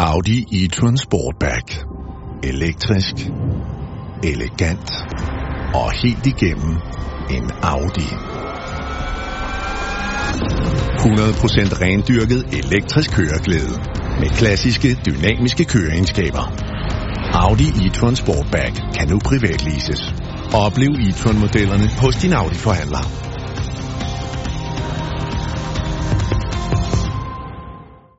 Audi e-tron Sportback. Elektrisk, elegant og helt igennem en Audi. 100% rendyrket elektrisk køreglæde med klassiske dynamiske køreegenskaber. Audi e-tron Sportback kan nu privatleases. Oplev e-tron modellerne hos din Audi forhandler.